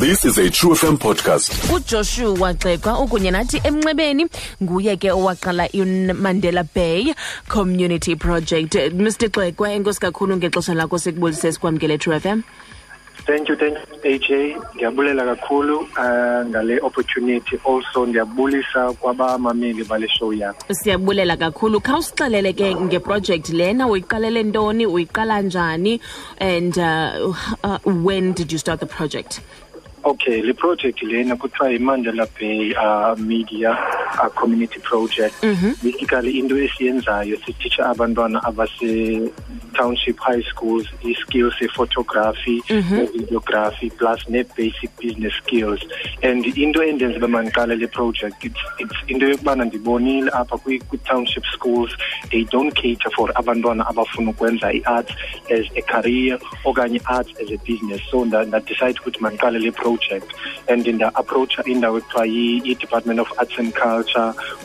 This is a True FM podcast. ujoshua xekwa ukunye nathi emnxebeni nguye ke owaqala iMandela Bay Community Project Mr Xekwa enkosi kakhulu ngexesha lakho sikubulise sikwamkele True FM Thank you, thank you, AJ. Ndiyabulela kakhulu uh, ngale opportunity. Also ndiyabulisa kwabamameli bale show yakho. siyabulela kakhulu khawusixelele ke ngeproject lena uyiqalele ntoni uyiqala njani and uh, uh, when did you start the project Okay, le project lena kuthiwa iMandela Bay uh, Media uh, Community Project. Basically into esiyenzayo sititsha abantwana abase township high schools i-skills e-photography ne-videography plus ne-basic business skills. And into endenza uba mandiqale le project. It's, it's into yokubana ndibonile apha kwi- kwi-township schools they don't cater for abantwana abafuna ukwenza i-arts as a career okanye arts as a business. So nda- ndadicide ukuthi mandiqale le project. And nda-approacha indawo ekuthiwa yi- i-department of arts and culture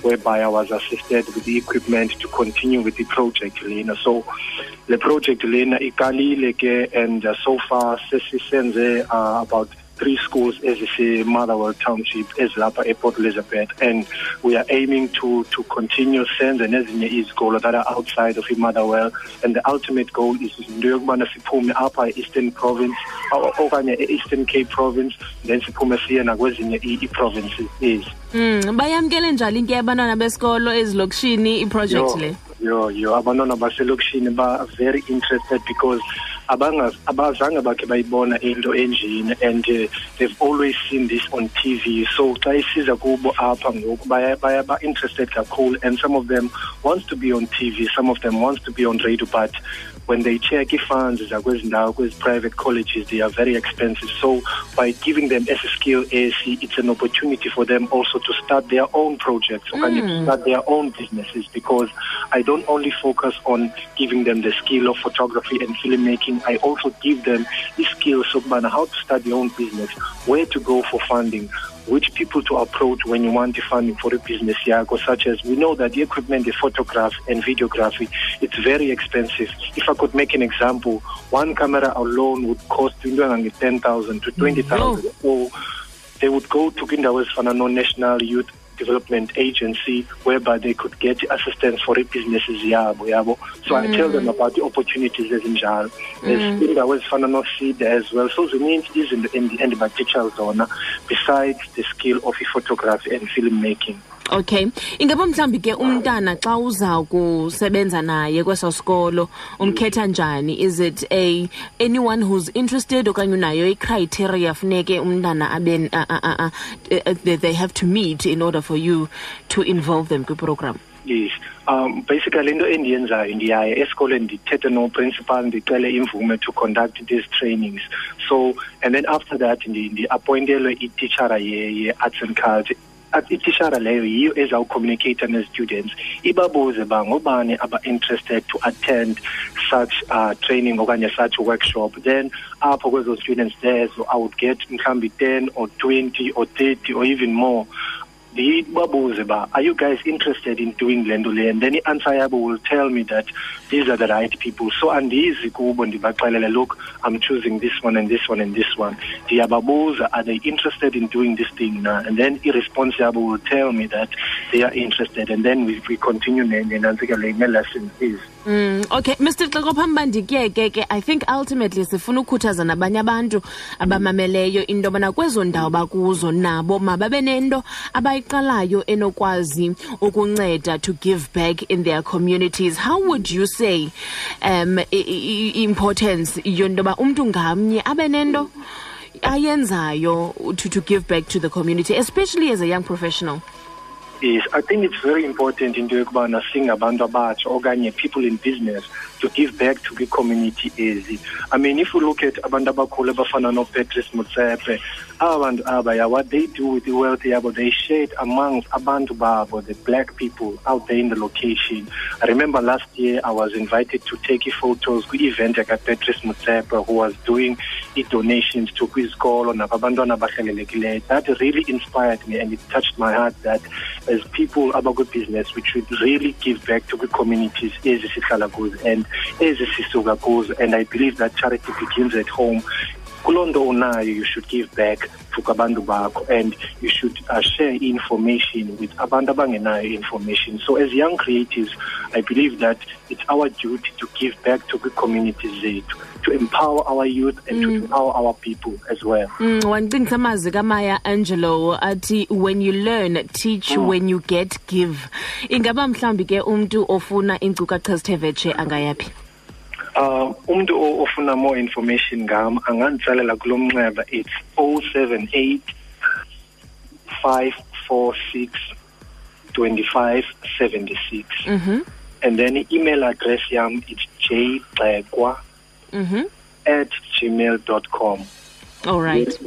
whereby i was assisted with the equipment to continue with the project lena so the project lena iqalile ke and uh, so far sesisenze uh, about three schools ezise-motherwell township ezilapha eport elizabeth. And we are aiming to to continue senze nezinye izikolo that are outside of i-motherwell and the ultimate goal is into yokubana siphume apha e-eastern province okanye e-eastern cape province then siphume siye nakwezinye i- i-provinces ezi. Mm, bayamkele njani ke abantwana besikolo ezilokishini iproject le? yo yo abantwana baselokishini ba very interested because abazange bakhe bayibona into enjini and uh, they've always seen this on tv so xa isiza kubo apha ngoku baya- baya ba-interested kakhulu and some of them wants to be on tv some of them wants to be on radio but when they check ii-funds zakwezi ndawo kwezi private colleges they are very expensive. So by giving them as a skill AC it's an opportunity for them also to start their own projects okanye to mm. start their own businesses because I don't only focus on giving them the skill of photography and filmmaking. I also give them the skills of how to start their own business where to go for funding which people to approach when you want the funding for a business yakho such as we know that the equipment the photograph and videography. It's very expensive. If i could make an example one camera alone would cost into engange 10000 to 20000 or they would go to indawo ezifana no-national youth development agency whereby they could get assistance for businesses yabo yabo. So i tell them mm. about the opportunities ezinjalo. There's mm. indawo ezifana no-seed as well. So zininzi izinto endi- endibatitsha zona besides the skill of i-photography and filmmaking okay. Ingaba mhlawumbi ke umntana xa uza kusebenza naye kweso sikolo umkhetha njani? Is it a anyone who's interested okanye unayo icriteria funeke umntana abe uh, uh, a- eh, they have to meet in order for you to involve them kwiprogram? Yes. Um basically into endiyenzayo ndiyaye esikolweni ndithethe no-principal ndicele imvume to conduct these trainings. So and then after that ndi- ndi-appointelwe ititshara ye-arts and culture At- itishara leyo yiyo ezawucommunicate ne-students ibabuze ba ngobani aba-interested to attend such uh, training okanye such workshop. Then apho kwezo students lezo i would get mhlawumbi 10 or 20 or 30 or even more ndibabuze ba are you guys interested in doing le le? And then i-answer yabo will tell me that these are the right people. So andizi kubo ndibaxelele look i'm choosing this one and this one and this one. Ndiyababuza are they interested in doing this thing na? And then i-response yabo will tell me that they are interested. And then we, we continue ne- nenantsika-le ne-lessons is Mm, okay mr xeko phambi ke i think ultimately sifuna ukukhuthaza nabanye abantu abamameleyo into yobana kwezo ndawo bakuzo nabo mababe nento abayiqalayo enokwazi ukunceda to give back in their communities. How would you say um i- i- i- importance yento yoba umntu ngamnye abe nento ayenzayo to, to give back to the community especially as a young professional I think it's very important into yokubana singabantu abatsha okanye people in business to give back to the community ezi. I mean, if you look at abantu abakhulu abafana no-Patrice Motsepe, aba bantu aba, yeah, what they do with the wealth they share it amongst abantu the black people out there in the location. I remember last year I was invited to take photos kwi-event yaka-Patrice Motsepe who was doing i-donations to kwizikolo nababantwana abahlelelekileyo. That really inspired me and it touched my heart that as people about good business, we should really give back to the-communities ezi sihlala goes and ezi sisuka goes. and i believe that charity begins at home kuloo nto unayo you should give back to kwabantu bakho and you should uh, share information with abantu abangenayo information. So as young creatives i believe that it's our duty to give back to the communities zethu to empower our youth and to empower our people as well. Mm, wandicingisa amazwi kaMaya Angelou athi when you learn teach when you get give. Ingaba mhlawumbi ke umntu ofuna iinkcukacha zithe vetshe angayaphi um umntu ofuna more information ngam anganditsalela kulo mnxeba it's o seven eight five four six twenty five seventy six mhm. and then i-email address yam it's jxekwa mm -hmm. at gmail dot com. Allright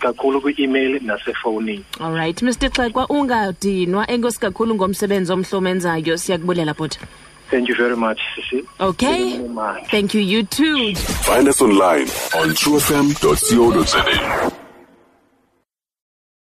kakhulu kwi-email nasefowunini. Allright mr xekwa ungadinwa. Enkosi kakhulu ngomsebenzi omhlomenzayo. Siyakubulela bhuta thank you very much sisi okay Mali. thank you you too Find us online on truefm.co.za.